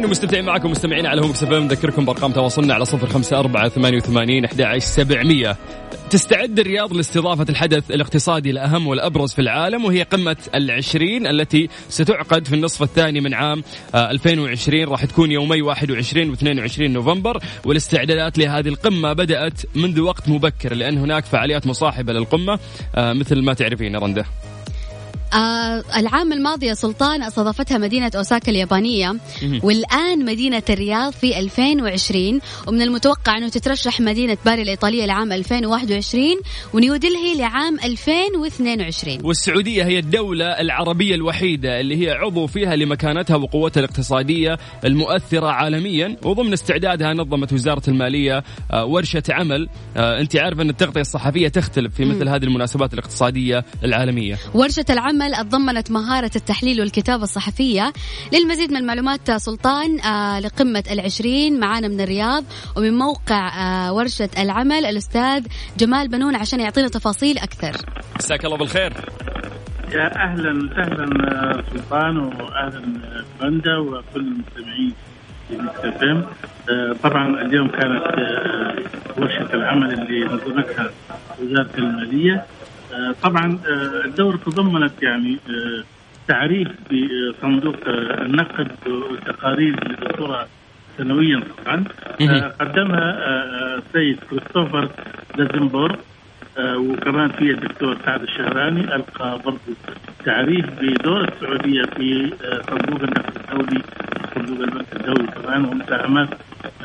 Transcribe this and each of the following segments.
مستمتعين معكم مستمعين على هم إم. نذكركم بأرقام تواصلنا على صفر خمسة أربعة ثمانية وثمانين أحد سبعمية. تستعد الرياض لاستضافة الحدث الاقتصادي الأهم والأبرز في العالم وهي قمة العشرين التي ستعقد في النصف الثاني من عام 2020 آه، راح تكون يومي 21 و 22 نوفمبر والاستعدادات لهذه القمة بدأت منذ وقت مبكر لأن هناك فعاليات مصاحبة للقمة آه، مثل ما تعرفين رنده العام الماضي يا سلطان استضافتها مدينة أوساكا اليابانية. والآن مدينة الرياض في 2020 ومن المتوقع أنه تترشح مدينة باري الإيطالية لعام 2021 ونيودلهي لعام 2022 والسعودية هي الدولة العربية الوحيدة اللي هي عضو فيها لمكانتها وقوتها الاقتصادية المؤثرة عالميا. وضمن استعدادها نظمت وزارة المالية آه، ورشة عمل. آه، أنت عارف أن التغطية الصحفية تختلف في مثل هذه المناسبات الاقتصادية العالمية. ورشة العمل العمل تضمنت مهارة التحليل والكتابة الصحفية. للمزيد من المعلومات سلطان آه، لقمة العشرين معانا من الرياض ومن موقع آه، ورشة العمل الأستاذ جمال بنون عشان يعطينا تفاصيل أكثر. مساك الله بالخير. يا أهلا وسهلا سلطان واهلا بندا وكل المستمعين في طبعا اليوم كانت آه، ورشة العمل اللي نظمتها وزارة المالية. آه، طبعا آه، الدورة تضمنت يعني آه، تعريف بصندوق النقد والتقارير للدكتورة سنويا طبعا قدمها السيد كريستوفر لازنبورغ وكمان في الدكتور سعد الشهراني ألقى برضه تعريف بدور السعودية في صندوق النقد الدولي صندوق البنك الدولي كمان ومساهمات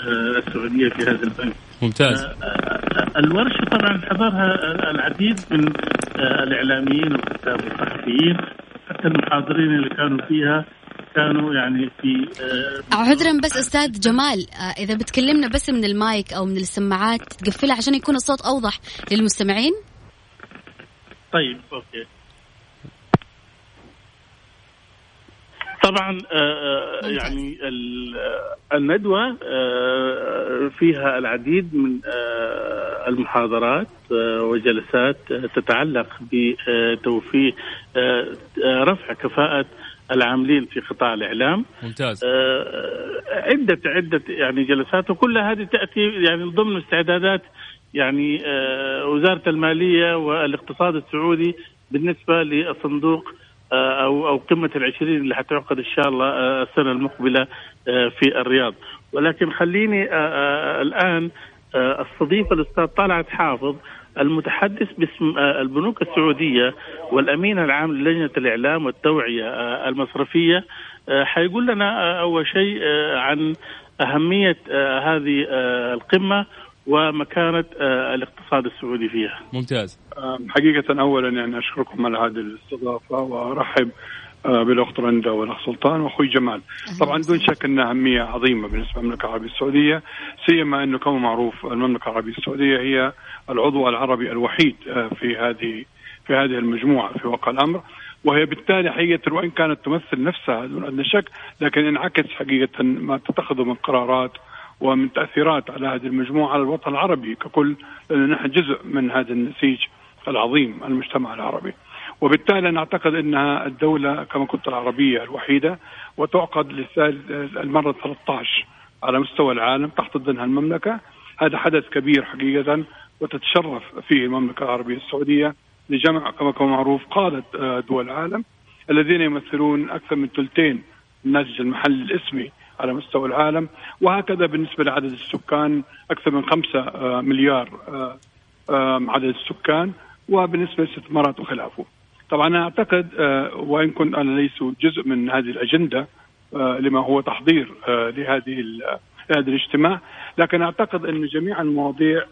السعودية في هذا البنك. ممتاز. الورشه طبعا حضرها العديد من الإعلاميين والكتاب والصحفيين حتى المحاضرين اللي كانوا فيها كانوا يعني في آه عذرا بس أستاذ جمال آه إذا بتكلمنا بس من المايك أو من السماعات تقفلها عشان يكون الصوت أوضح للمستمعين طيب أوكي طبعا آه, آه، يعني الندوة آه، فيها العديد من المحاضرات وجلسات تتعلق بتوفير رفع كفاءة العاملين في قطاع الإعلام. ممتاز. عدة عدة يعني جلسات وكل هذه تأتي يعني ضمن استعدادات يعني وزارة المالية والإقتصاد السعودي بالنسبة للصندوق أو أو قمة العشرين اللي حتعقد إن شاء الله آه، السنة المقبلة آه، في الرياض. ولكن خليني الآن استضيف الأستاذ طلعت حافظ المتحدث باسم البنوك السعودية والأمين العام للجنة الإعلام والتوعية المصرفية. حيقول لنا أول شيء عن أهمية هذه القمة ومكانة الاقتصاد السعودي فيها. ممتاز. حقيقة أولا يعني أشكركم على هذه الاستضافة وأرحب آه، بالأخت رندا والاخ سلطان وأخوي جمال. طبعا دون شك إنها أهمية عظيمة بالنسبة للمملكة العربية السعودية سيما إنه كما معروف المملكة العربية السعودية هي العضو العربي الوحيد آه، في هذه في هذه المجموعة في واقع الأمر وهي بالتالي حقيقة وان كانت تمثل نفسها دون أدنى شك لكن انعكس حقيقة ما تتخذه من قرارات ومن تأثيرات على هذه المجموعة على الوطن العربي ككل لأن نحن جزء من هذا النسيج العظيم المجتمع العربي. وبالتالي نعتقد انها الدولة كما قلت العربية الوحيدة وتعقد للمره 13 على مستوى العالم تحت ضمنها المملكة. هذا حدث كبير حقيقة وتتشرف فيه المملكة العربية السعودية لجمع كما كما معروف قادة آه، دول العالم الذين يمثلون أكثر من ثلثين الناتج المحلي الاسمي على مستوى العالم وهكذا بالنسبة لعدد السكان أكثر من خمسة آه، مليار آه، عدد السكان وبالنسبة للاستثمارات وخلافه. طبعا أنا أعتقد آه، وإن كنت أنا ليس جزء من هذه الأجندة آه، لما هو تحضير لهذه هذا الاجتماع لكن أعتقد أن جميع المواضيع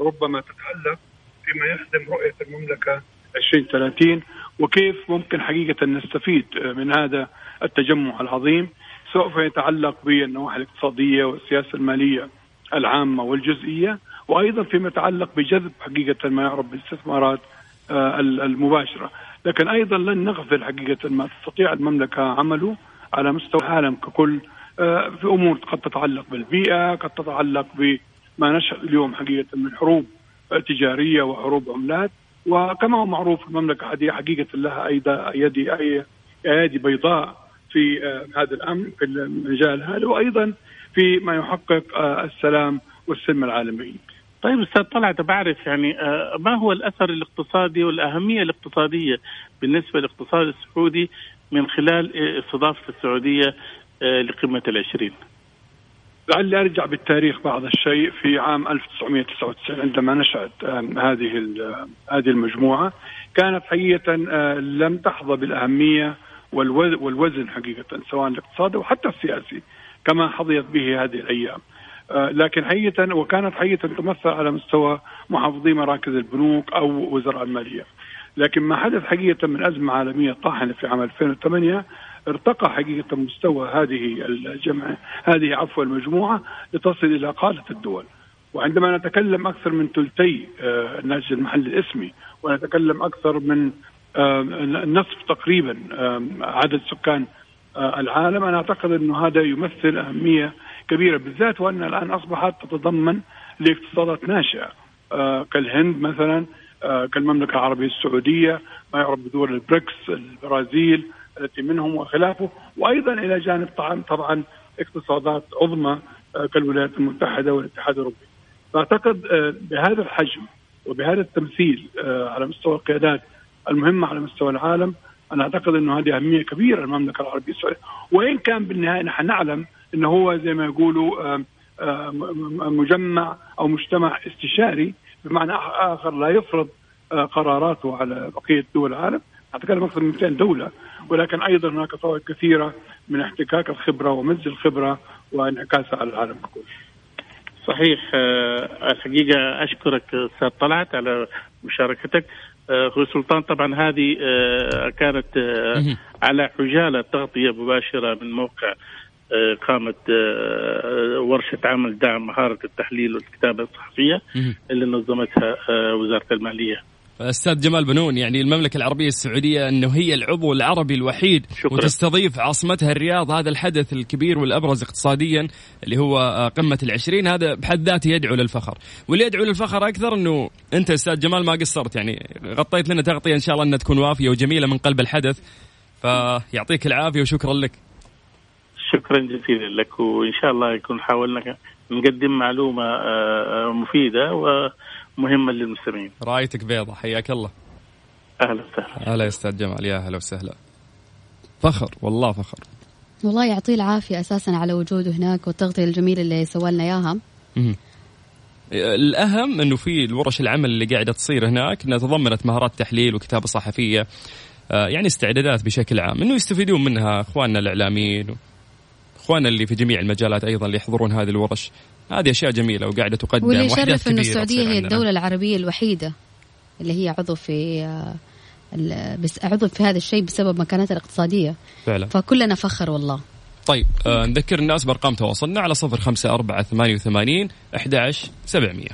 ربما تتعلق فيما يخدم رؤية المملكة 2030 وكيف ممكن حقيقة نستفيد من هذا التجمع العظيم سوف يتعلق بالنواحي الاقتصادية والسياسة المالية العامة والجزئية وأيضا فيما يتعلق بجذب حقيقة ما يعرف بالاستثمارات آه، المباشرة، لكن أيضا لن نغفل حقيقة ما تستطيع المملكة عمله على مستوى العالم ككل آه، في أمور قد تتعلق بالبيئة، قد تتعلق بما نشهد اليوم حقيقة من حروب تجارية وحروب عملات، وكما هو معروف المملكة هذه حقيقة لها ايدي أيادي بيضاء في آه، هذا الأمر في المجال هذا وأيضا في ما يحقق السلام والسلم العالمي. طيب أستاذ طلعت بعرف يعني آه، ما هو الأثر الاقتصادي والأهمية الاقتصادية بالنسبة للاقتصاد السعودي من خلال استضافة السعودية آه، لقمة العشرين؟ لعلي أرجع بالتاريخ بعض الشيء في عام 1999 عندما نشأت هذه هذه المجموعة كانت حقيقة آه، لم تحظى بالأهمية والوزن حقيقة سواء الاقتصادي وحتى السياسي كما حظيت به هذه الأيام. آه، لكن حقيقة وكانت حقيقة تمثل على مستوى محافظي مراكز البنوك أو وزراء المالية لكن ما حدث حقيقة من أزمة عالمية طاحنة في عام 2008 ارتقى حقيقة مستوى هذه الجمع هذه عفوا المجموعة لتصل إلى قادة الدول وعندما نتكلم أكثر من ثلثي آه، الناتج المحلي الاسمي ونتكلم أكثر من النصف تقريبا عدد سكان آه، العالم. أنا أعتقد أنه هذا يمثل أهمية كبيرة بالذات وأن الآن أصبحت تتضمن لاقتصادات ناشئة. آه كالهند مثلا آه كالمملكة العربية السعودية ما يعرف بدول البريكس البرازيل التي منهم وخلافه. وأيضا إلى جانب طبعا طبعا اقتصادات عظمى كالولايات المتحدة والاتحاد الأوروبي. فأعتقد بهذا الحجم وبهذا التمثيل على مستوى القيادات المهمه على مستوى العالم أنا أعتقد إنه هذه أهمية كبيرة للمملكه العربية السعودية. وإن كان بالنهاية نحن نعلم إنه هو زي ما يقولوا مجمع أو مجتمع استشاري بمعنى آخر لا يفرض قراراته على بقية دول العالم. اتكلم أكثر من 200 دولة. ولكن أيضا هناك فوائد كثيرة من احتكاك الخبرة ومز الخبرة وانعكاسها على العالم ككل. صحيح الحقيقة أشكرك أستاذ طلعت على مشاركتك. أخوي سلطان طبعا هذه كانت على حجالة تغطية مباشرة من موقع قامت آه، ورشة عمل دعم مهارة التحليل والكتابة الصحفية اللي نظمتها آه، وزارة المالية. أستاذ جمال بنون يعني المملكة العربية السعودية إنه هي العضو العربي الوحيد شكرا. وتستضيف عاصمتها الرياض. هذا الحدث الكبير والأبرز اقتصاديا اللي هو آه، قمة العشرين هذا بحد ذاته يدعو للفخر. واللي يدعو للفخر أكثر إنه أنت أستاذ جمال ما قصرت يعني غطيت لنا تغطية إن شاء الله إنها تكون وافية وجميلة من قلب الحدث. فيعطيك العافية وشكرا لك. شكرا جزيلا لك وإن شاء الله يكون حاولنا نقدم معلومة آه، آه، ومهمه للمستمعين. رايتك بيضة حياك الله. أهلا وسهلا. هلا يا أستاذ جمال يا أهلا وسهلا. فخر والله فخر. والله يعطيه العافية أساسا على وجوده هناك والتغطية الجميلة اللي سوى لنا إياها. الأهم إنه في الورش العمل اللي قاعدة تصير هناك إنها تضمنت مهارات تحليل وكتابة صحفية آه، يعني استعدادات بشكل عام إنه يستفيدون منها إخواننا الإعلاميين إخواننا اللي في جميع المجالات أيضا اللي يحضرون هذه الورش هذه أشياء جميلة وقاعدة تقدم واللي يشرف إنه السعودية هي الدولة العربية الوحيدة اللي هي عضو في آه، بس عضو في هذا الشيء بسبب مكانتها الاقتصادية. فعلا. فكلنا فخر والله. طيب آه نذكر الناس بأرقام تواصلنا على صفر خمسة أربعة ثمانية وثمانين أحد عشر سبعمية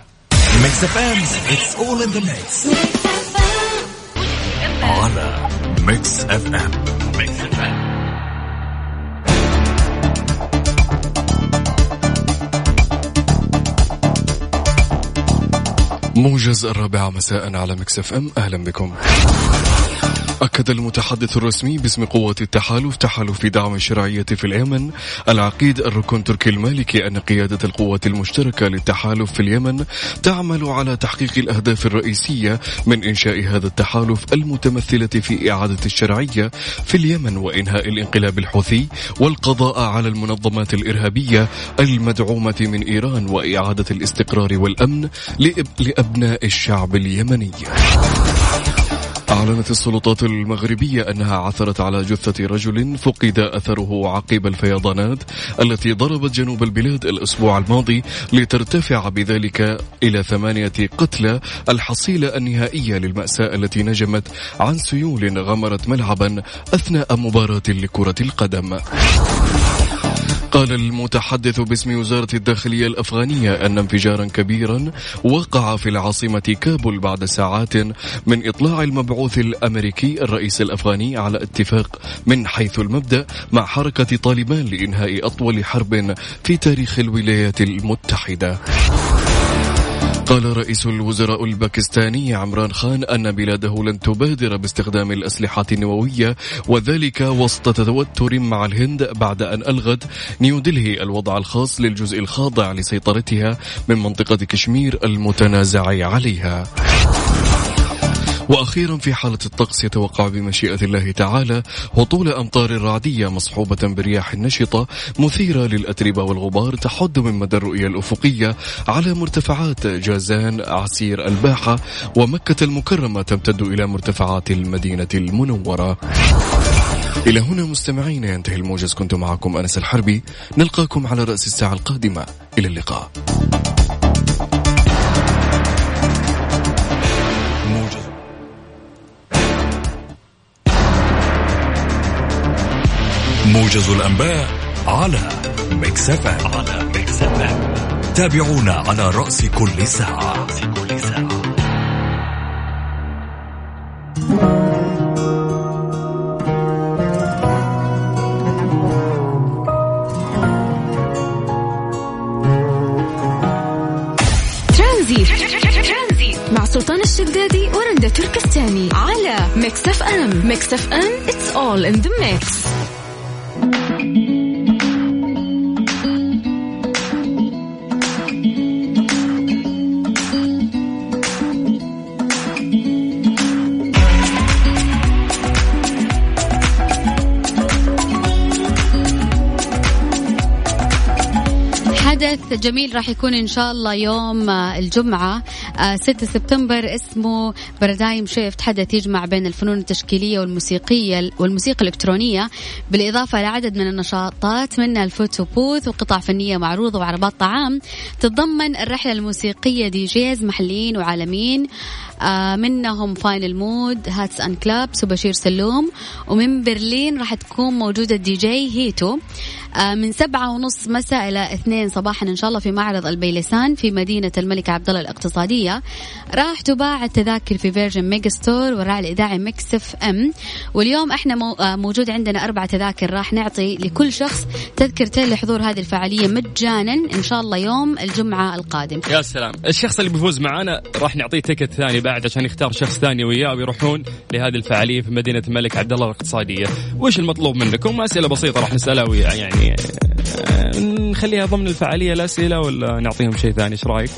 على ميكس اف ام موجز الرابعة مساء على ميكس اف ام. أهلا بكم. أكد المتحدث الرسمي باسم قوة التحالف تحالف دعم الشرعية في اليمن العقيد الركن تركي المالكي أن قيادة القوات المشتركة للتحالف في اليمن تعمل على تحقيق الأهداف الرئيسية من إنشاء هذا التحالف المتمثلة في إعادة الشرعية في اليمن وإنهاء الانقلاب الحوثي والقضاء على المنظمات الإرهابية المدعومة من إيران وإعادة الاستقرار والأمن لأبناء الشعب اليمني. أعلنت السلطات المغربية أنها عثرت على جثة رجل فقد أثره عقب الفيضانات التي ضربت جنوب البلاد الأسبوع الماضي لترتفع بذلك إلى ثمانية قتلى الحصيلة النهائية للمأساة التي نجمت عن سيول غمرت ملعبا أثناء مباراة لكرة القدم. قال المتحدث باسم وزارة الداخلية الأفغانية أن انفجارا كبيرا وقع في العاصمة كابول بعد ساعات من إطلاع المبعوث الأمريكي الرئيس الأفغاني على اتفاق من حيث المبدأ مع حركة طالبان لإنهاء أطول حرب في تاريخ الولايات المتحدة. قال رئيس الوزراء الباكستاني عمران خان أن بلاده لن تبادر باستخدام الأسلحة النووية وذلك وسط توتر مع الهند بعد أن ألغت نيودلهي الوضع الخاص للجزء الخاضع لسيطرتها من منطقة كشمير المتنازع عليها. وأخيرا في حالة الطقس يتوقع بمشيئة الله تعالى هطول امطار رعديه مصحوبة برياح نشطة مثيرة للأتربة والغبار تحد من مدى الرؤية الأفقية على مرتفعات جازان عسير الباحة ومكة المكرمة تمتد إلى مرتفعات المدينة المنورة. إلى هنا مستمعين ينتهي الموجز. كنت معكم أنس الحربي. نلقاكم على رأس الساعة القادمة. إلى اللقاء. موجز الأنباء على ميكس اف على ميكس اف تابعونا على رأس كل ساعة. ترانزيت. مع سلطان الشدادي ورندا تركستاني على ميكس اف ام ميكس اف ام it's all in the mix. حدث جميل راح يكون إن شاء الله يوم آه، الجمعة 6 آه، سبتمبر اسمه Paradigm Shift حدث يجمع بين الفنون التشكيلية والموسيقية والموسيقى الإلكترونية. بالإضافة لعدد من النشاطات منها ال photo booth وقطع فنية معروضة وعربات طعام تتضمن الرحلة الموسيقية DJs محليين وعالميين آه منهم Final Mode Hats and Claps وبشير سلوم. ومن برلين راح تكون موجودة الدي جي هيتو. من سبعة ونص مساء إلى اثنين صباحا إن شاء الله في معرض البيلسان في مدينة الملك عبد الله الاقتصادية. راح تباع التذاكر في Virgin Megastore والراعي الإذاعي ميكس اف ام. واليوم إحنا آه موجود عندنا أربع تذاكر راح نعطي لكل شخص تذكرتين لحضور هذه الفعالية مجانا إن شاء الله يوم الجمعة القادم. يا سلام. الشخص اللي بيفوز معانا راح نعطيه ticket ثاني بعد عشان يختار شخص ثاني وياه ويروحون لهذه الفعالية في مدينة الملك عبد الله الاقتصادية، وش المطلوب منكم؟ أسئلة بسيطة راح نسألها وياه يعني آه، نخليها ضمن الفعالية الأسئلة ولا نعطيهم شيء ثاني؟ إيش رأيك؟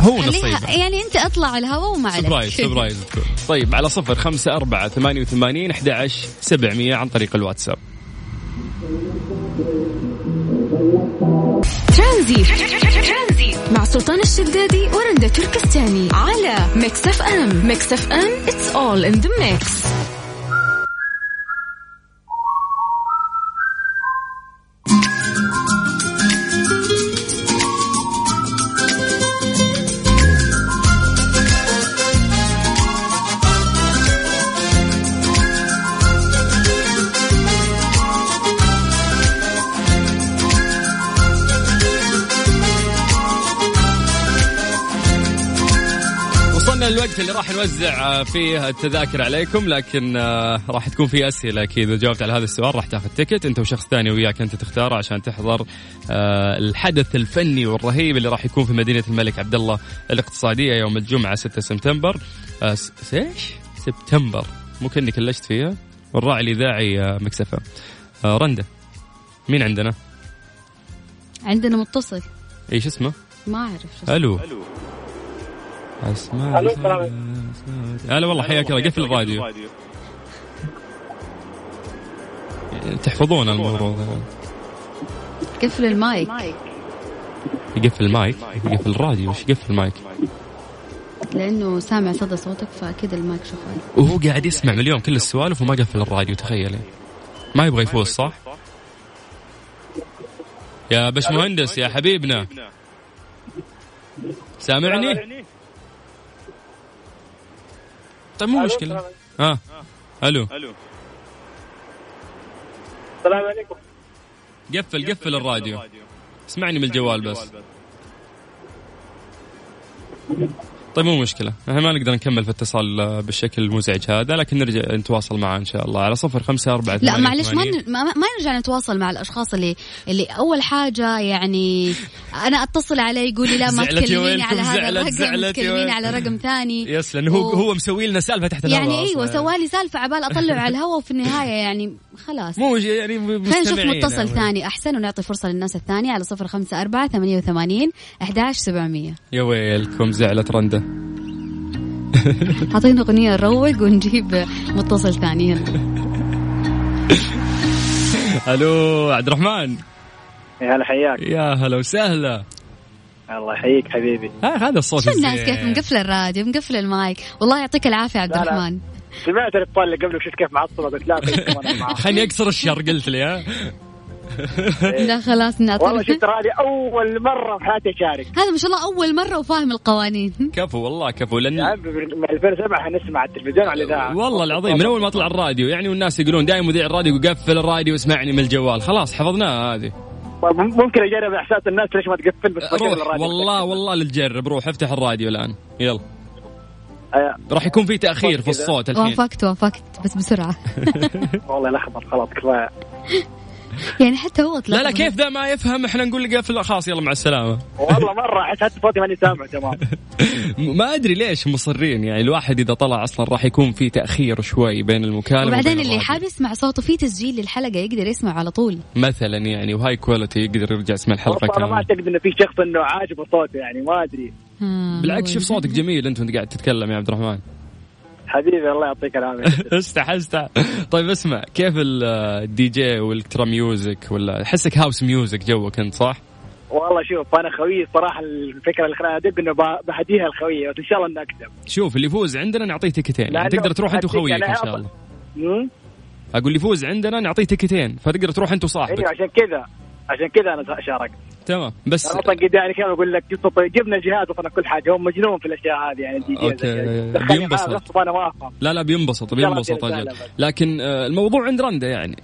هو نصيب. يعني أنت أطلع على الهواء وما عليك. surprise surprise. تكون طيب على صفر خمسة أربعة ثمانية وثمانين أحد عشر سبعمية عن طريق الواتساب. ترانزيت. مع سلطان الشدادي ورندا تركستاني. على ميكس اف ام. ميكس اف ام it's all in the mix. الوقت اللي راح نوزع فيه التذاكر عليكم لكن آه، راح تكون في أسئلة أكيد. اذا جاوبت على هذا السؤال راح تاخذ تيكت. أنت وشخص ثاني وياك أنت تختاره عشان تحضر آه، الحدث الفني والرهيب اللي راح يكون في مدينة الملك عبد الله الاقتصادية يوم الجمعة 6 سبتمبر. آه، إيش؟ سبتمبر. مو كأني كلشت فيها. والراعي الإذاعي مكسفه رندا. مين عندنا؟ عندنا متصل. إيش اسمه؟ ما أعرف ألو. اسماء هلا والله حياك الله. قفل الراديو تحفظون الموضوع قفل المايك. يقفل المايك يقفل الراديو. وش يقفل المايك؟ لأنه سامع صدى صوتك فأكيد المايك شغال وهو قاعد يسمع مليون كل السوالف وما قفل الراديو تخيلي. ما يبغى يفوز صح؟ يا بش مهندس يا حبيبنا. سامعني؟ طيب مو مشكلة. ها ألو. ألو. السلام عليكم. قفل قفل الراديو. اسمعني من الجوال بس. طيب مو مشكلة إحنا ما نقدر نكمل في اتصال بالشكل المزعج هذا لكن نرجع نتواصل معاه إن شاء الله على صفر خمسة أربعة لا معلش ما, ما, ما نرجع نتواصل مع الأشخاص اللي اللي أول حاجة يعني أنا أتصل عليه يقول لي لا ما تكلميني على هذا الرقم تكلميني. على رقم ثاني يس لأنه هو و- هو مسوي لنا سالفة تحت الهواء يعني أيوه. سوالي سالفة عبال أطلع على الهواء وفي النهاية يعني خلاص. مو يعني خلينا نشوف. متصل ثاني. أحسن ونعطي فرصة للناس الثانية على صفر خمسة أربعة ثمانية وثمانين أحداش سبعمية. يا ويلكم زعلت رنده أعطينا أغنية نروق ونجيب متصل ثاني. يلا. ألو عبد الرحمن. يا هلا حياك. يا هلا وسهلا. الله يحييك حبيبي. ها هذا الصوت شو الناس. كيف مقفل الراديو مقفل المايك؟ والله يعطيك العافية عبد لا، لا. سمعت الابطال اللي قبلك شفت كيف معصبه قلت لا. خليني اكسر الشر قلت لي ها؟ لا خلاص والله نعطي شفت هذه أول مرة في حياتي أشارك. هذا ما شاء الله أول مرة وفاهم القوانين. كفو والله كفو لأن من 2007 نسمع على التلفزيون على الاذاعه والله العظيم من أول ما طلع الراديو يعني والناس يقولون دائما مذيع الراديو قفل الراديو واسمعني من الجوال. خلاص حفظناها هذه. طيب ممكن أجرب إحساس الناس ليش ما تقفل بس روح. والله والله للجرب روح افتح الراديو الآن. يلا. راح يكون في تأخير في. الصوت الحين. وافقت وافقت بس بسرعة. والله خلاص كفاية. يعني حتى هو لا. لا كيف ذا ما يفهم؟ إحنا نقول له قفل. خلاص يلا مع السلامة. والله مرة احس حتى صوتي ماني سامع تمام. ما أدري ليش مصرين يعني الواحد إذا طلع أصلا راح يكون في تأخير شوي بين المكالمة وبعدين وبين اللي. حاب يسمع صوته في تسجيل للحلقة يقدر يسمع على طول. مثلا يعني و high quality يقدر يرجع يسمع الحلقة أنا ما كاملة. أعتقد إنه في شخص إنه عاجبه صوته يعني ما أدري. بالعكس شوف صوتك جميل أنت وأنت قاعد تتكلم يا عبد الرحمن. حبيبي الله يعطيك العافية. استح استح طيب اسمع كيف ال- ال DJ و electro music ولا احسك house music جوك انت صح؟ والله شوف أنا خوي صراحة الفكرة اللي خلاني ادق إنه بهديها الخويه بس إن شاء الله انه اكسب شوف اللي يفوز عندنا نعطيه تيكتين. يعني تقدر تروح أنت وخويك إن شاء الله؟ أقول اللي يفوز عندنا نعطيه تيكتين فتقدر تروح أنت أيوه وصاحبك عشان كذا. عشان كذا أنا شاركت تمام بس أنا أصلا قد يعني كان أقول لك جبنا الجهاز أصلا كل حاجة هو مجنون في الأشياء هذه يعني ال DJ okay. دخلني بينبسط. أنا ما أفهم. لا لا بينبسط بينبسط أجل. لكن آه، الموضوع عند رندا يعني.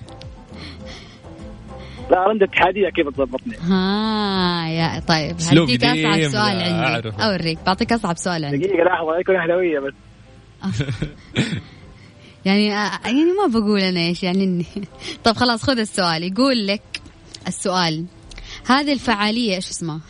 لا رند اتحادية كيف تضبطني؟ ها يا طيب هديك أصعب سؤال عندي. أوريك بعطيك أصعب سؤال عندي. دقيقة لحظة يكون أهلاوية بس. يعني آه، يعني ما بقول أنا إيش يعني إني. طب خلاص خذ السؤال. يقول لك السؤال. هذه الفعالية إيش اسمها؟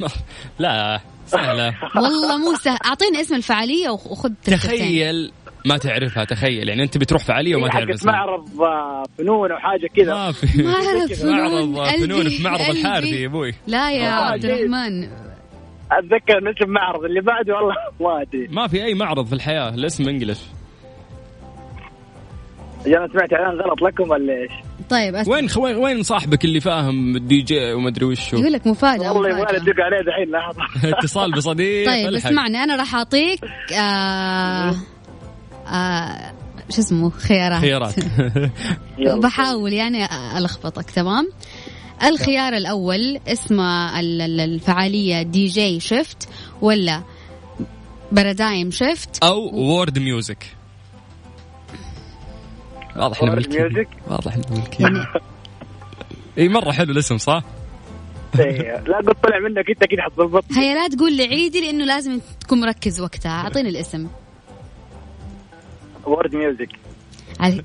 لا سهلة. والله مو سهل. أعطيني اسم الفعالية وخ- وخذ. تخيل ما تعرفها تخيل. يعني أنت بتروح فعالية وما هي تعرف اسمها معرض آه، فنون أو حاجة كذا. ما في. معرض فنون معرض فنون قلبي، في معرض. الحارثي يا أبوي. لا يا آه، عبد. الرحمن. أتذكر من اسم معرض اللي بعده والله ما أدري. ما في أي معرض في الحياة الاسم English. أنا سمعت إعلان غلط لكم ولا إيش؟ طيب أس... وين خو... وين صاحبك اللي فاهم الدي جي وما ادري وشو يقول لك مفاجأة والله يبغى. أدق عليه دحين لحظه اتصال بصديق طيب الحق. اسمعني أنا راح أعطيك آه آه شو اسمه؟ خيارات. خيارات. بحاول يعني ألخبطك تمام؟ الخيار الأول اسمه ال- ال- الفعالية DJ shift ولا paradigm shift؟ أو world music. واضح إنه ملكي؟ واضح إنه ملكي. إي مرة حلو الاسم صح؟ إيه، لا قلت طلع منك أنت كذا حتضبط هيا لا تقول لي عيدي لأنه لازم تكون مركز وقتها. أعطيني الاسم. world music علي.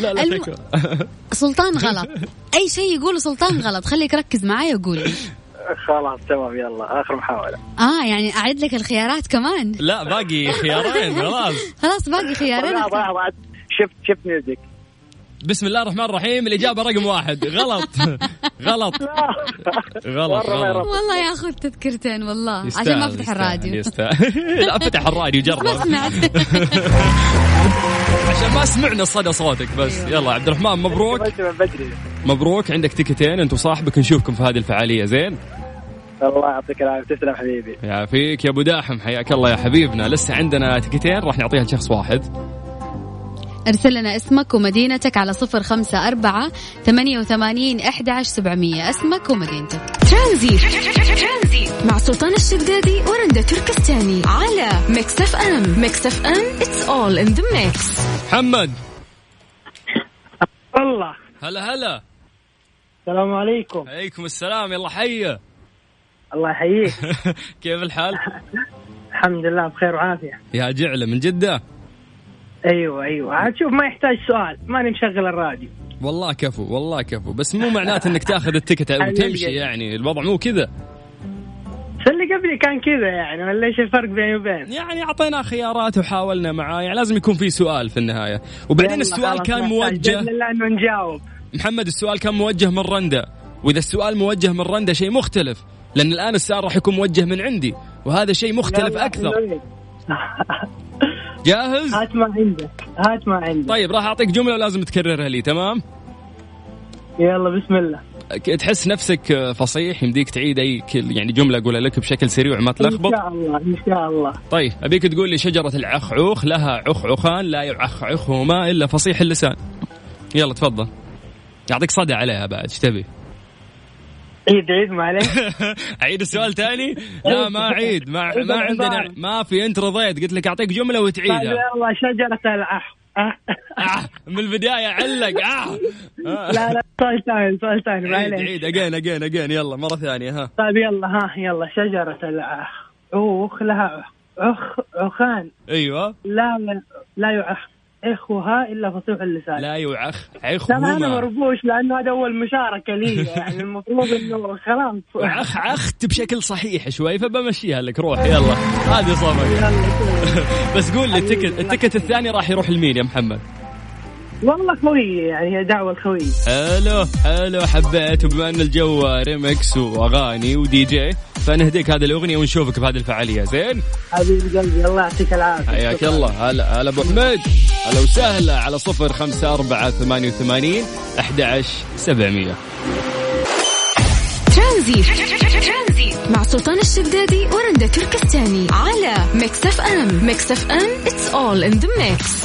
لا لا الم-. سلطان غلط. أي شيء يقوله سلطان غلط. خليك ركز معايا وقول لي. خلاص تمام يلا. آخر محاولة. آه يعني أعيد لك الخيارات كمان. لا باقي خيارين خلاص. خلاص باقي خيارين. shift shift music بسم الله الرحمن الرحيم الإجابة رقم واحد. غلط. غلط. غلط ما غلط. والله ياخذ تذكرتين والله. عشان ما أفتح الراديو. يستاهل. لا فتح الراديو جرب بسمع عشان ما سمعنا صدى صوتك بس. يلا عبد الرحمن مبروك. مبروك. عندك تيكتين أنت وصاحبك. نشوفكم في هذه الفعالية. زين؟ الله يعطيك العافية. تسلم حبيبي. يعافيك. يا أبو داحم حياك الله يا حبيبنا. لسه عندنا تيكتين. راح نعطيها لشخص واحد. أرسل لنا اسمك ومدينتك على صفر خمسة أربعة ثمانية وثمانين أحد عشر سبعمية. اسمك ومدينتك. ترانزيت. مع سلطان الشدادي ورندا تركستاني على Mix FM. Mix FM it's all in the mix. محمد. والله هلا هلا. السلام عليكم. عليكم السلام يلا حيه الله يحييك. كيف الحال؟ الحمد لله بخير وعافية. يا جعلة من جدة؟ أيوه أيوه. عاد شوف ما يحتاج سؤال. ماني مشغل الراديو. والله كفو والله كفو. بس مو معناته إنك تأخذ التكت أو تمشي يعني. الوضع مو كذا. اللي قبلي كان كذا يعني. ولا إيش الفرق بيني وبين؟ يعني اعطيناه خيارات وحاولنا معاه يعني لازم يكون في سؤال في النهاية. وبعدين السؤال كان موجه. لأنه نجاوب. محمد السؤال كان موجه من رندا. وإذا السؤال موجه من رندا شيء مختلف. لأن الآن السؤال راح يكون موجه من عندي. وهذا شيء مختلف أكثر. جاهز؟ هات ما عندك هات ما عندك طيب راح أعطيك جملة ولازم تكررها لي تمام؟ يلا بسم الله تحس نفسك فصيح يمديك تعيد أي يعني جملة أقولها لك بشكل سريع وما تلخبط ان شاء الله إن شاء الله طيب أبيك تقول لي شجرة العخعوخ لها عخعخان لا يعخعخهما إلا فصيح اللسان يلا تفضل يعطيك صدى عليها بعد إيش تبي؟ عيد عيد معلش اعيد السؤال ثاني؟ لا ما اعيد ما, ما عندنا ما في انت رضيت قلت لك أعطيك جملة وتعيدها. يلا شجرة العخ آه من البداية علق. آه. لا لا سؤال ثاني سؤال ثاني عيد عيد. اجين اجين اجين يلا مرة ثانية ها. طيب يلا ها يلا شجرة العخ عوخ لها عخ عخان أيوه. لا لا يعخ إخوها إلا فصيح اللسان. لا يعخ عخهما أنا مربوش لأنه هذا اول مشاركه لي. يعني المفروض إنه خلاص عخ عخت بشكل صحيح شوي فبمشيها لك. روح يلا. هذه صفقه بس قول لي ال ticket ال ticket الثاني راح يروح لمين يا محمد؟ والله خوية يعني هي دعوة الخوية حلو حلو حبيت وبما إن الجو ريمكس وأغاني ودي جي فنهديك هذه الأغنية ونشوفك في هذه الفعالية زين؟ حبيبي قلبي الله يعطيك العافية. حياك الله. هلا هلا أبو حميد. هلا وسهلا على صفر خمسة أربعة ثمانية وثمانين أحد عشر سبعمية ترانزيت. مع سلطان الشدادي ورندا تركستاني. على Mix FM. Mix FM it's all in the mix.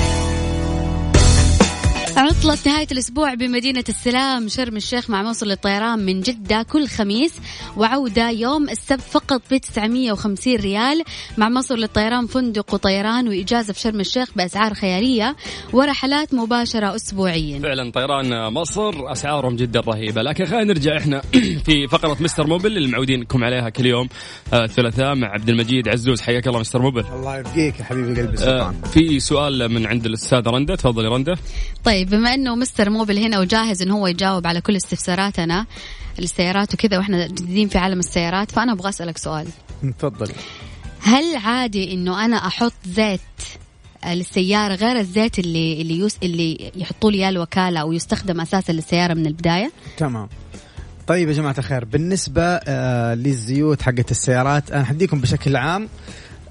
عطلة نهاية الأسبوع بمدينة السلام. شرم الشيخ مع موصل للطيران من جدة كل خميس وعودة يوم السبت فقط ب 950 ريال مع موصل للطيران فندق وطيران وإجازة في شرم الشيخ بأسعار خيالية ورحلات مباشرة أسبوعيا. فعلا طيران مصر أسعارهم جدا رهيبة. لكن خلينا نرجع إحنا في فقرة مستر موبل اللي معودين لكم عليها كل يوم. آه، الثلاثاء مع عبد المجيد عزوز. حياك الله مستر موبل. الله يبقيك يا حبيبي قلبي سلطان. آه في سؤال من عند الأستاذة رندا. تفضلي رندا. طيب بما إنه مستر موبل هنا وجاهز انه هو يجاوب على كل استفساراتنا السيارات وكذا وإحنا جديدين في عالم السيارات فأنا أبغى أسألك سؤال. تفضلي هل عادي إنه أنا أحط زيت للسيارة غير الزيت اللي اللي يوس اللي يحطوا لي الوكالة أو يستخدم أساسا للسيارة من البداية؟ تمام. طيب يا جماعة الخير بالنسبة آه للزيوت حقت السيارات أنا حديكم بشكل عام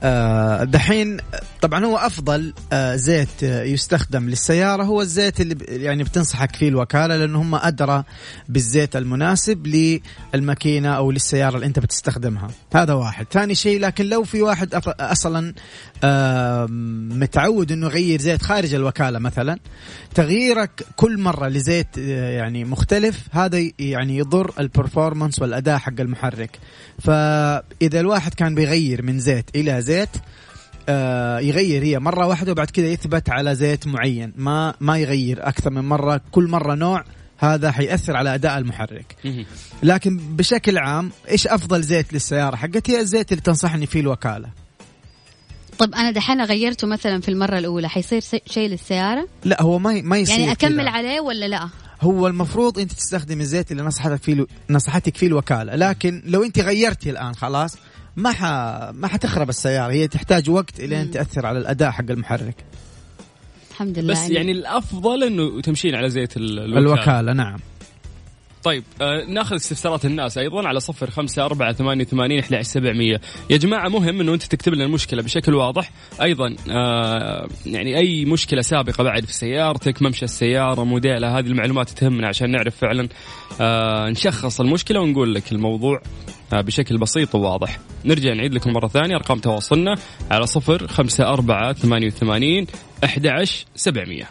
آه، دحين طبعا هو أفضل آه، زيت آه، يستخدم للسيارة هو الزيت اللي يعني بتنصحك فيه الوكالة لأنه هم أدرى بالزيت المناسب للماكينة أو للسيارة اللي أنت بتستخدمها. هذا واحد. ثاني شيء لكن لو في واحد أصلا متعود إنه يغير زيت خارج الوكالة مثلا. تغييرك كل مرة لزيت يعني مختلف هذا يعني يضر البرفورمانس والأداء حق المحرك. فإذا الواحد كان بيغير من زيت إلى زيت آه يغير هي مرة واحدة وبعد كذا يثبت على زيت معين. ما ما يغير أكثر من مرة. كل مرة نوع هذا حيأثر على أداء المحرك. لكن بشكل عام إيش أفضل زيت للسيارة حقتي؟ الزيت اللي تنصحني فيه الوكالة. طب أنا دحين غيرته مثلا في المرة الأولى حيصير شيء للسيارة؟ لا هو ما ما يصير يعني أكمل كدا. عليه ولا لا؟ هو المفروض أنت تستخدم الزيت اللي نصحتك فيه نصحتك فيه الوكالة لكن لو أنت غيرتي الآن خلاص ما ح... ما حتخرب السيارة هي تحتاج وقت إلين تأثر على الأداء حق المحرك. الحمد لله بس يعني, يعني الأفضل إنه تمشين على زيت الوكالة, الوكالة نعم. طيب آه ناخذ استفسارات الناس أيضا على صفر خمسة أربعة ثمانية وثمانين أحد سبعمية. يا جماعة مهم إنه أنت تكتب لنا المشكلة بشكل واضح. أيضا آه يعني أي مشكلة سابقة بعد في سيارتك ممشى السيارة موديلها هذه المعلومات تهمنا عشان نعرف فعلا آه نشخص المشكلة ونقول لك الموضوع آه بشكل بسيط وواضح. نرجع نعيد لكم مرة ثانية أرقام تواصلنا على صفر خمسة أربعة ثمانية وثمانين أحد سبعمية.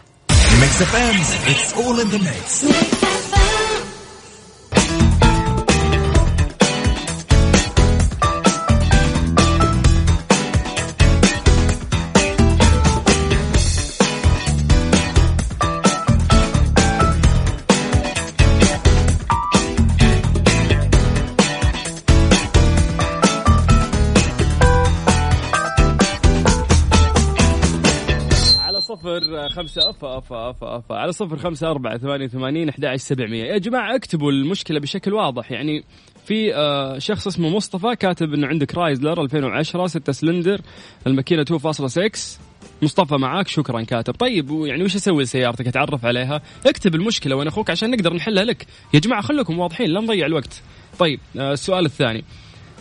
خمسة أف أف أف أف على صفر خمسة أربعة ثمانية وثمانين أحد سبعمية. يا جماعة اكتبوا المشكلة بشكل واضح. يعني في آه، شخص اسمه مصطفى كاتب إنه عندك Chrysler 2010 6 سلندر الماكينة 2.6 مصطفى معاك شكرا كاتب. طيب يعني وش أسوي لسيارتك؟ أتعرف عليها؟ اكتب المشكلة وأنا أخوك عشان نقدر نحلها لك. يا جماعة خليكم واضحين لا نضيع الوقت. طيب آه، السؤال الثاني.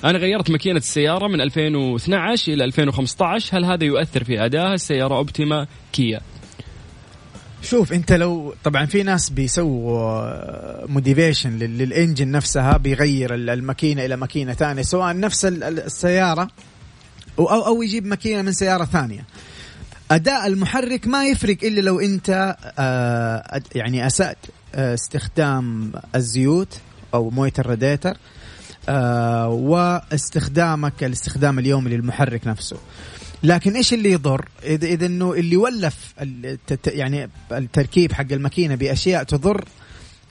أنا غيرت ماكينة السيارة من 2012 إلى 2015 هل هذا يؤثر في ادائها السيارة؟ Optima كيا. شوف انت لو طبعا في ناس بيسووا modification لل engine نفسها بيغير الماكينة إلى ماكينة ثانية سواء نفس السيارة أو أو يجيب ماكينة من سيارة ثانية. أداء المحرك ما يفرق إلا لو أنت آه، يعني أسأت آه، استخدام الزيوت أو مويه الراديتر آه، واستخدامك الاستخدام اليومي للمحرك نفسه. لكن إيش اللي يضر؟ إذا إذا إنه اللي ولف يعني التركيب حق الماكينة بأشياء تضر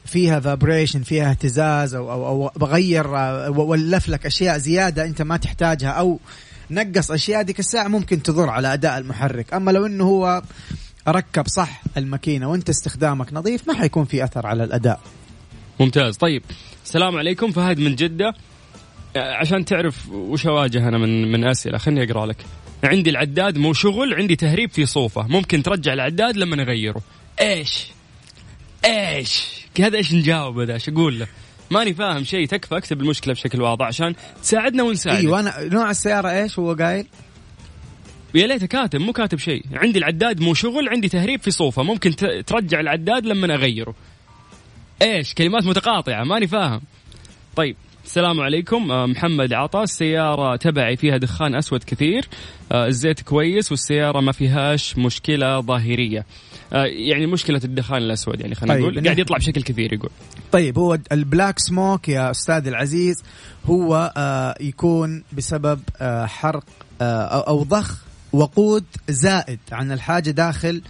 فيها فابريشن فيها اهتزاز أو أو, أو بغير ولف لك أشياء زيادة أنت ما تحتاجها أو نقص أشياء ديك الساعة ممكن تضر على أداء المحرك. أما لو إنه هو ركب صح الماكينة وأنت استخدامك نظيف ما حيكون في أثر على الأداء. ممتاز. طيب السلام عليكم فهد من جدة. عشان تعرف وش أواجه أنا من من أسئلة خليني أقرأ لك. عندي العداد مو شغل عندي تهريب في صوفة. ممكن ترجع العداد لما اغيره إيش؟ إيش؟ هذا إيش نجاوب هذا إيش أقول له؟ ماني فاهم شيء. تكفى أكتب المشكلة بشكل واضح عشان تساعدنا ونساعدك. إيوه أنا نوع السيارة إيش هو قايل؟ يا ليته كاتب مو كاتب شيء. عندي العداد مو شغل عندي تهريب في صوفة. ممكن ترجع العداد لما اغيره إيش؟ كلمات متقاطعة ماني فاهم. طيب السلام عليكم. آه، محمد عطا السيارة تبعي فيها دخان أسود كثير. آه، الزيت كويس والسيارة ما فيهاش مشكلة ظاهرية. آه، يعني مشكلة الدخان الأسود يعني خلينا طيب نقول. قاعد يطلع بشكل كثير يقول. طيب هو البلاك سموك يا أستاذ العزيز هو يكون بسبب حرق أو ضخ وقود زائد عن الحاجة داخل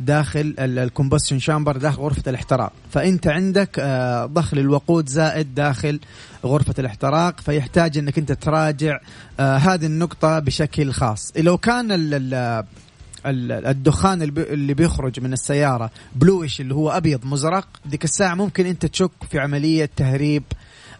داخل ال combustion chamber داخل غرفة الاحتراق. فأنت عندك آه، ضخ للوقود زائد داخل غرفة الاحتراق فيحتاج أنك أنت تراجع آه، هذه النقطة بشكل خاص. لو كان الدخان اللي بيخرج من السيارة bluish اللي هو أبيض مزرق ديك الساعة ممكن أنت تشك في عملية تهريب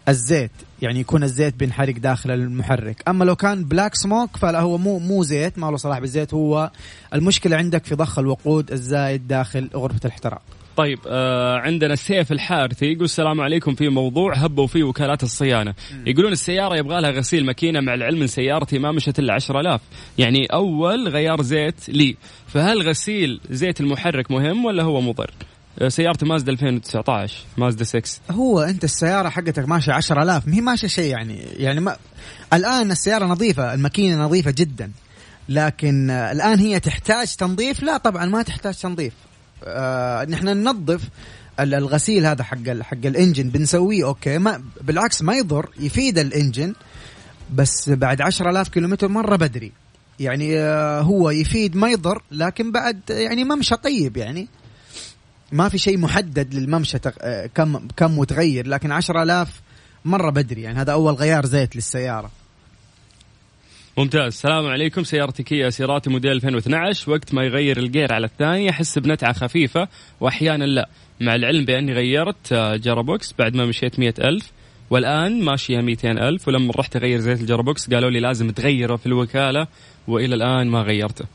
الزيت يعني يكون الزيت بينحرق داخل المحرك. أما لو كان black smoke فلا هو مو مو زيت ما له صلاح بالزيت هو المشكلة عندك في ضخ الوقود الزايد داخل غرفة الاحتراق. طيب آه عندنا سيف الحارثي يقول السلام عليكم في موضوع هبوا فيه وكالات الصيانة. م. يقولون السيارة يبغى لها غسيل ماكينة مع العلم إن سيارتي ما مشت إلا 10000 يعني أول غيار زيت لي. فهل غسيل زيت المحرك مهم ولا هو مضر؟ سيارتي مازدا 2019 مازدا 6 هو أنت السيارة حقتك ماشية 10000 ما هي ماشية شيء يعني يعني ما الآن السيارة نظيفة الماكينة نظيفة جدا لكن آه، الآن هي تحتاج تنظيف؟ لا طبعا ما تحتاج تنظيف. آه نحن ننظف الغسيل هذا حق حق الإنجن بنسويه أوكي ما بالعكس ما يضر يفيد الإنجن بس بعد 10000 كيلومتر مرة بدري. يعني آه هو يفيد ما يضر لكن بعد يعني ممشى طيب يعني. ما في شيء محدد للممشى آه، كم كم متغير لكن 10000 مرة بدري يعني هذا أول غيار زيت للسيارة. ممتاز. السلام عليكم سيارتي كيا سيراتو موديل 2012 وقت ما يغير ال gear على الثانية أحس بنتعة خفيفة وأحيانا لا. مع العلم بأني غيرت آه، gearbox بعد ما مشيت مية ألف والآن ماشية 200 ألف ولما رحت أغير زيت ال gearbox قالوا لي لازم تغيره في الوكالة وإلى الآن ما غيرته.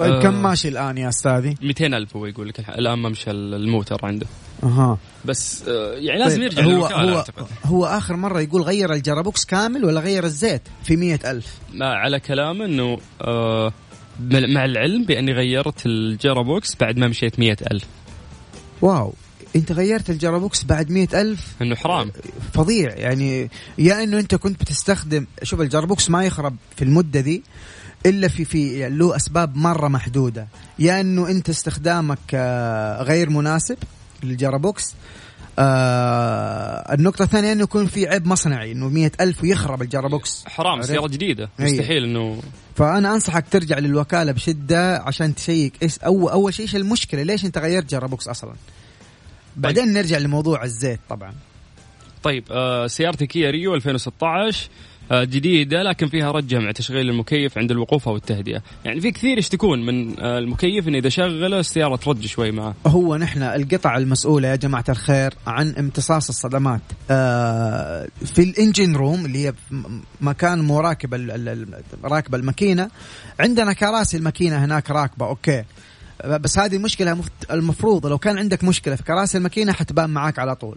طيب آه. كم ماشي الآن يا أستاذي؟ 200 ألف هو يقول لك الآن ممشى الموتر عنده. أها. بس آه يعني لازم طيب يرجع هو هو أعتقد. هو آخر مرة يقول غير ال gearbox كامل ولا غير الزيت في مية ألف؟ ما على كلامه إنه آه مع العلم بأني غيرت ال gearbox بعد ما مشيت مية ألف. واو. أنت غيرت ال gearbox بعد مية ألف؟ إنه حرام. فظيع يعني يا إنه أنت كنت بتستخدم شوف ال gearbox ما يخرب في المدة دي إلا في في يعني له أسباب مرة محدودة. يا إنه أنت استخدامك آه، غير مناسب لل gearbox آه النقطة الثانية إنه يكون في عيب مصنعي إنه مية ألف ويخرب ال gearbox. حرام سيارة جديدة. مستحيل انه فأنا أنصحك ترجع للوكالة بشدة عشان تشيك إيش اول أول شيء إيش المشكلة؟ ليش أنت غيرت gearbox أصلا؟ بعدين. نرجع لموضوع الزيت طبعا. طيب آه سيارتي كيا ريو 2016 آه، جديدة لكن فيها رجه مع تشغيل المكيف عند الوقوف أو التهدئة. يعني في كثير يشتكون من آه، المكيف إنه إذا شغله السيارة ترج شوي معه. هو نحن القطع المسؤولة يا جماعة الخير عن امتصاص الصدمات. آه، في ال engine room اللي هي مكان مراكب ال- ال- ال- راكبة الماكينة عندنا كراسي الماكينة هناك راكبة okay. بس هذه المشكلة المفروض لو كان عندك مشكلة في كراسي الماكينة حتبان معاك على طول.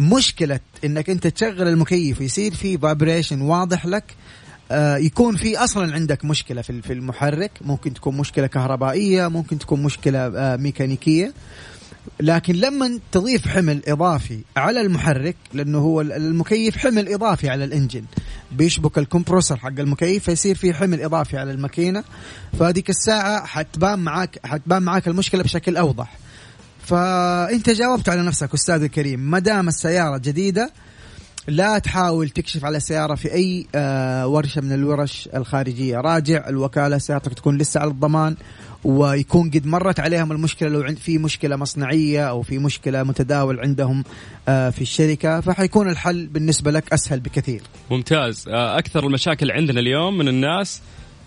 مشكلة إنك أنت تشغل المكيف ويصير في فابريشن واضح لك آه، يكون في أصلا عندك مشكلة في في المحرك. ممكن تكون مشكلة كهربائية ممكن تكون مشكلة آه، ميكانيكية. لكن لما تضيف حمل إضافي على المحرك لأنه هو المكيف حمل إضافي على الإنجن بيشبك الكمبروسر حق المكيف فيصير في حمل إضافي على الماكينة. فهذيك الساعة حتبان معاك حتبان معاك المشكلة بشكل أوضح. فأنت جاوبت على نفسك أستاذ الكريم. ما دام السيارة جديدة لا تحاول تكشف على السيارة في أي آه، ورشة من الورش الخارجية. راجع الوكالة سيارتك تكون لسه على الضمان ويكون قد مرت عليهم المشكلة لو في مشكلة مصنعية أو في مشكلة متداول عندهم آه، في الشركة فحيكون الحل بالنسبة لك أسهل بكثير. ممتاز. آه، أكثر المشاكل عندنا اليوم من الناس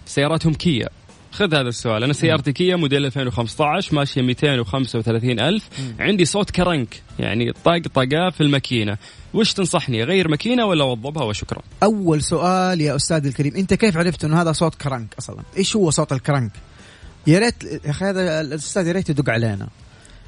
سياراتهم كيا. خذ هذا السؤال. أنا سيارتي كيا موديل 2015 ماشية 235 ألف. عندي صوت crank يعني طقطقه في الماكينة. وش تنصحني أغير ماكينة ولا اوظبها وشكرا. أول سؤال يا أستاذ الكريم أنت كيف عرفت أنه هذا صوت crank أصلا؟ إيش هو صوت ال crank؟ يا ريت يا أخي هذا الأستاذ يا ريت يدق علينا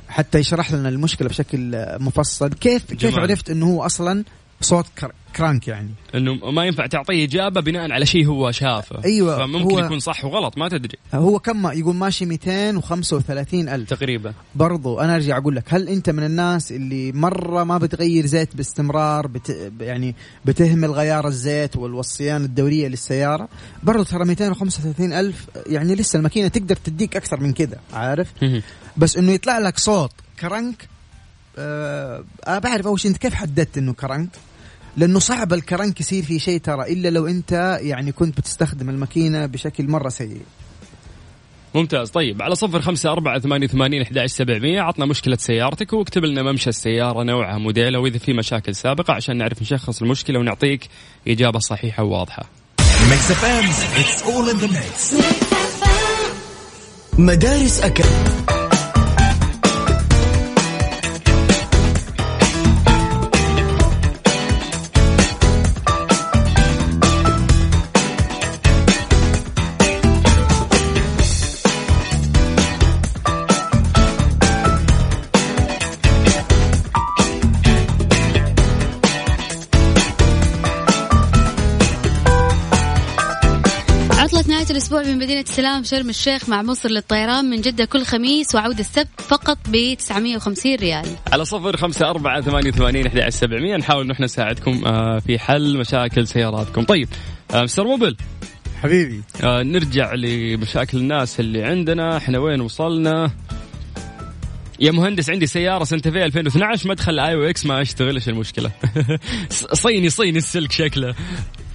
حتى يشرح لنا المشكلة بشكل مفصل. كيف كيف جمال. عرفت أنه هو أصلا صوت cr- crank يعني. إنه ما ينفع تعطيه إجابة بناء على شيء هو شافه. أيوة، فممكن هو- يكون صح وغلط ما تدري. هو كم يقول ماشي 235 ألف. تقريبا. برضو أنا أرجع أقول لك هل أنت من الناس اللي مرة ما بتغير زيت باستمرار بت... يعني بتهمل غيار الزيت وال- والصيانة الدورية للسيارة؟ برضو ترى 235 ألف يعني لسه الماكينة تقدر تديك أكثر من كذا عارف؟ بس إنه يطلع لك صوت كرنك أنا بعرف أول شيء أنت كيف حددت إنه كرنك لأنه صعب الكرنك يصير في شيء ترى إلا لو أنت يعني كنت بتستخدم الماكينة بشكل مرة سيء. ممتاز. طيب على صفر خمسة أربعة ثمانية وثمانين أحد سبعمية عطنا مشكلة سيارتك واكتب لنا ممشى السيارة نوعها موديلها وإذا في مشاكل سابقة عشان نعرف نشخص المشكلة ونعطيك إجابة صحيحة وواضحة. مدارس اكل الأسبوع من مدينة السلام شرم الشيخ مع مصر للطيران من جدة كل خميس وعودة السبت فقط ب 950 ريال. على صفر خمسة أربعة ثمانية وثمانين أحد سبعمية. نحاول نحن نساعدكم آه، في حل مشاكل سياراتكم. طيب آه، مستر موبل حبيبي. آه، نرجع لمشاكل الناس اللي عندنا. إحنا وين وصلنا؟ يا مهندس عندي سيارة سنتا في 2012 مدخل AUX ما أشتغل إيش المشكلة؟ صيني صيني السلك شكله.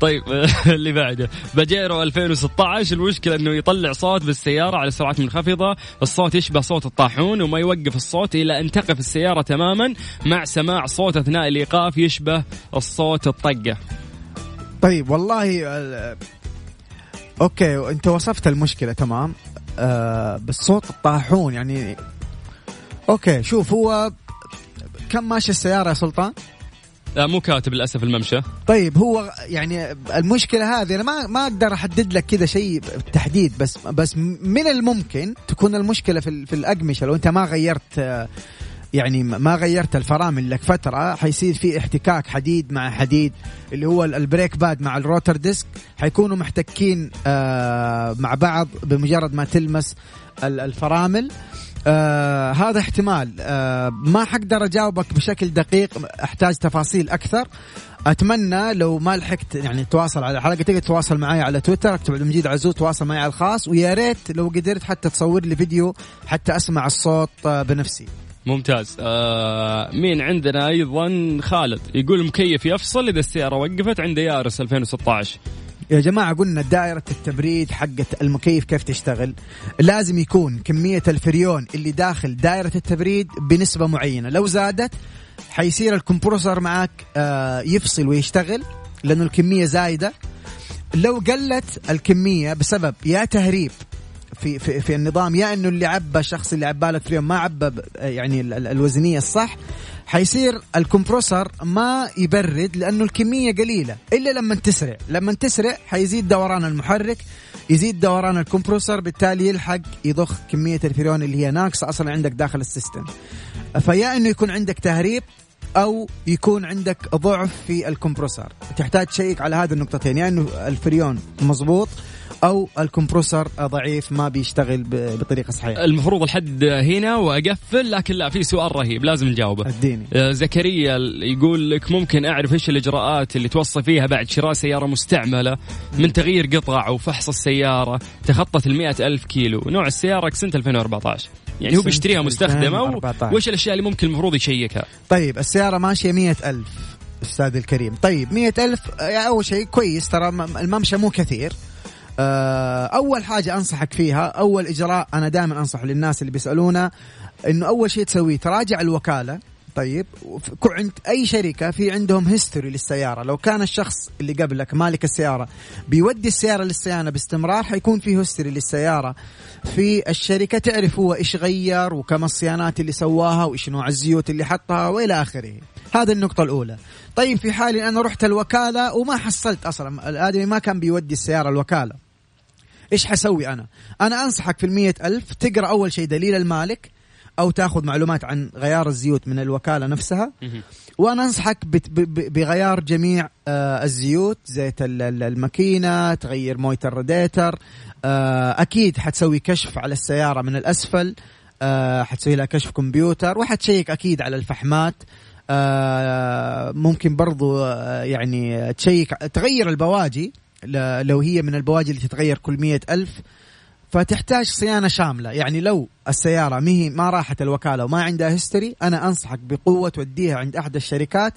طيب اللي بعده. باجيرو 2016 المشكلة إنه يطلع صوت بالسيارة على سرعات منخفضة، الصوت يشبه صوت الطاحون وما يوقف الصوت إلى أن تقف السيارة تماما مع سماع صوت أثناء الإيقاف يشبه الصوت الطقة. طيب والله ال- okay أنت وصفت المشكلة تمام. آه بس صوت الطاحون يعني okay شوف هو كم ماشي السيارة يا سلطان؟ لا مو كاتب للأسف الممشى. طيب هو يعني المشكلة هذه أنا ما ما أقدر أحدد لك كذا شيء بالتحديد بس بس من الممكن تكون المشكلة في في الأقمشة. لو أنت ما غيرت يعني ما غيرت الفرامل لك فترة حيصير في احتكاك حديد مع حديد اللي هو ال- brake pad مع ال rotor disc. حيكونوا محتكين آه، مع بعض بمجرد ما تلمس ال- الفرامل. آه هذا احتمال. آه ما حقدر أجاوبك بشكل دقيق أحتاج تفاصيل أكثر. أتمنى لو ما لحقت يعني تواصل على الحلقة تقدر تتواصل معي على تويتر أكتب عبد المجيد عزوز تواصل معي على الخاص. ويا ريت لو قدرت حتى تصور لي فيديو حتى أسمع الصوت آه بنفسي. ممتاز. آه مين عندنا؟ أيضا خالد. يقول المكيف يفصل إذا السيارة وقفت عنده يارس 2016 يا جماعة قلنا دائرة التبريد حقت المكيف كيف تشتغل. لازم يكون كمية الفريون اللي داخل دائرة التبريد بنسبة معينة. لو زادت حيصير الكمبروسر معك آه، يفصل ويشتغل لأنه الكمية زايدة. لو قلت الكمية بسبب يا تهريب في في في النظام يا إنه اللي عبى الشخص اللي عبى لك في اليوم ما عبى يعني ال- ال- الوزنية الصح حيصير الكمبروسر ما يبرد لأنه الكمية قليلة. إلا لما تسرع. لما تسرع حيزيد دوران المحرك يزيد دوران ال compressor بالتالي يلحق يضخ كمية الفريون اللي هي ناقصة أصلا عندك داخل ال system. فيا إنه يكون عندك تهريب أو يكون عندك ضعف في ال compressor. تحتاج تشيك على هذه النقطتين. يا إنه الفريون مضبوط أو ال compressor ضعيف ما بيشتغل بطريقة صحيحة. المفروض الحد هنا وأقفل لكن لا في سؤال رهيب لازم نجاوبه. أديني. آه، زكريا يقول لك ممكن أعرف إيش الإجراءات اللي توصى فيها بعد شراء سيارة مستعملة من تغيير قطع وفحص السيارة تخطت ال ألف كيلو؟ نوع السيارة سنة 2014 يعني هو بيشتريها مستخدمة و... 2014. وإيش الأشياء اللي ممكن المفروض يشيكها؟ طيب السيارة ماشية مية ألف أستاذ الكريم. طيب مية ألف يعني أول شيء كويس ترى الممشى مو كثير. آه، أول حاجة أنصحك فيها أول إجراء أنا دائما أنصح للناس اللي بيسألونا إنه أول شيء تسويه تراجع الوكالة طيب عند أي شركة في عندهم هيستوري للسيارة. لو كان الشخص اللي قبلك مالك السيارة بيودي السيارة للصيانه باستمرار حيكون في هيستوري للسيارة في الشركة تعرف هو إيش غير وكم الصيانات اللي سواها وايش نوع الزيوت اللي حطها وإلى آخره. هذه النقطة الأولى. طيب في حال أنا رحت الوكالة وما حصلت أصلا الآدمي ما كان بيودي السيارة الوكالة. إيش حسوي أنا؟ أنا أنصحك في المية ألف تقرأ أول شيء دليل المالك أو تاخذ معلومات عن غيار الزيوت من الوكالة نفسها. وأنا أنصحك بغيار جميع آه، الزيوت زيت ال- ال- الماكينة تغير موية الراديتر آه، أكيد حتسوي كشف على السيارة من الأسفل آه، حتسوي لها كشف كمبيوتر وحتشيك أكيد على الفحمات ممكن برضو يعني تشيك تغير البواجي لو هي من البواجي اللي تتغير كل مية ألف فتحتاج صيانة شاملة. يعني لو السيارة مهي ما راحت الوكالة وما عندها history أنا أنصحك بقوة توديها عند أحد الشركات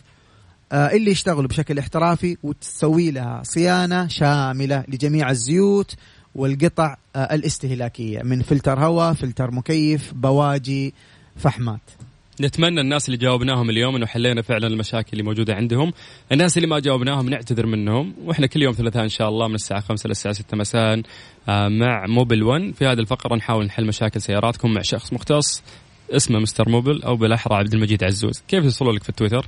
آه، اللي يشتغلوا بشكل احترافي وتسوي لها صيانة شاملة لجميع الزيوت والقطع آه، الاستهلاكية من فلتر هواء فلتر مكيف بواجي فحمات. نتمنى الناس اللي جاوبناهم اليوم إنه حلينا فعلا المشاكل اللي موجودة عندهم، الناس اللي ما جاوبناهم نعتذر منهم، وإحنا كل يوم ثلاثاء إن شاء الله من الساعة 5 للساعه 6 مساء آه، مع موبل 1 في هذه الفقرة نحاول نحل مشاكل سياراتكم مع شخص مختص اسمه مستر موبل أو بالأحرى عبد المجيد عزوز، كيف يوصلوا لك في التويتر؟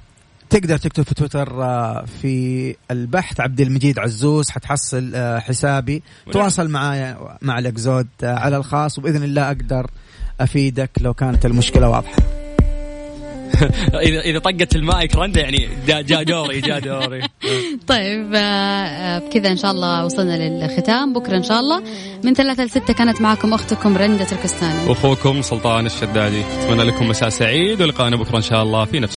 تقدر تكتب في تويتر آه، في البحث عبد المجيد عزوز حتحصل آه، حسابي. تواصل معايا مع الأكزود على الخاص وبإذن الله أقدر أفيدك لو كانت المشكلة واضحة. اذا إذا طقت المايك رنده يعني جاء جا دوري جاء دوري. طيب آه، آه، بكذا إن شاء الله وصلنا للختام. بكرة إن شاء الله من ثلاثة لستة كانت معكم أختكم رندا تركستاني. أخوكم سلطان الشدادي. أتمنى لكم مساء سعيد ولقاءنا بكرة إن شاء الله في نفس